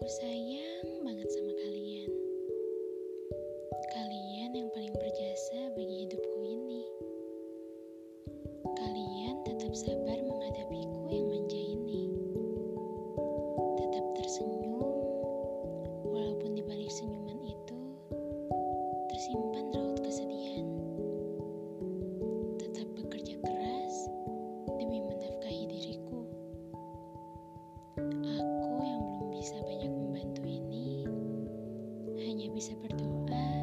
Aku sayang banget sama kalian. Kalian yang paling berjasa bagi hidupku ini. hanya bisa berdoa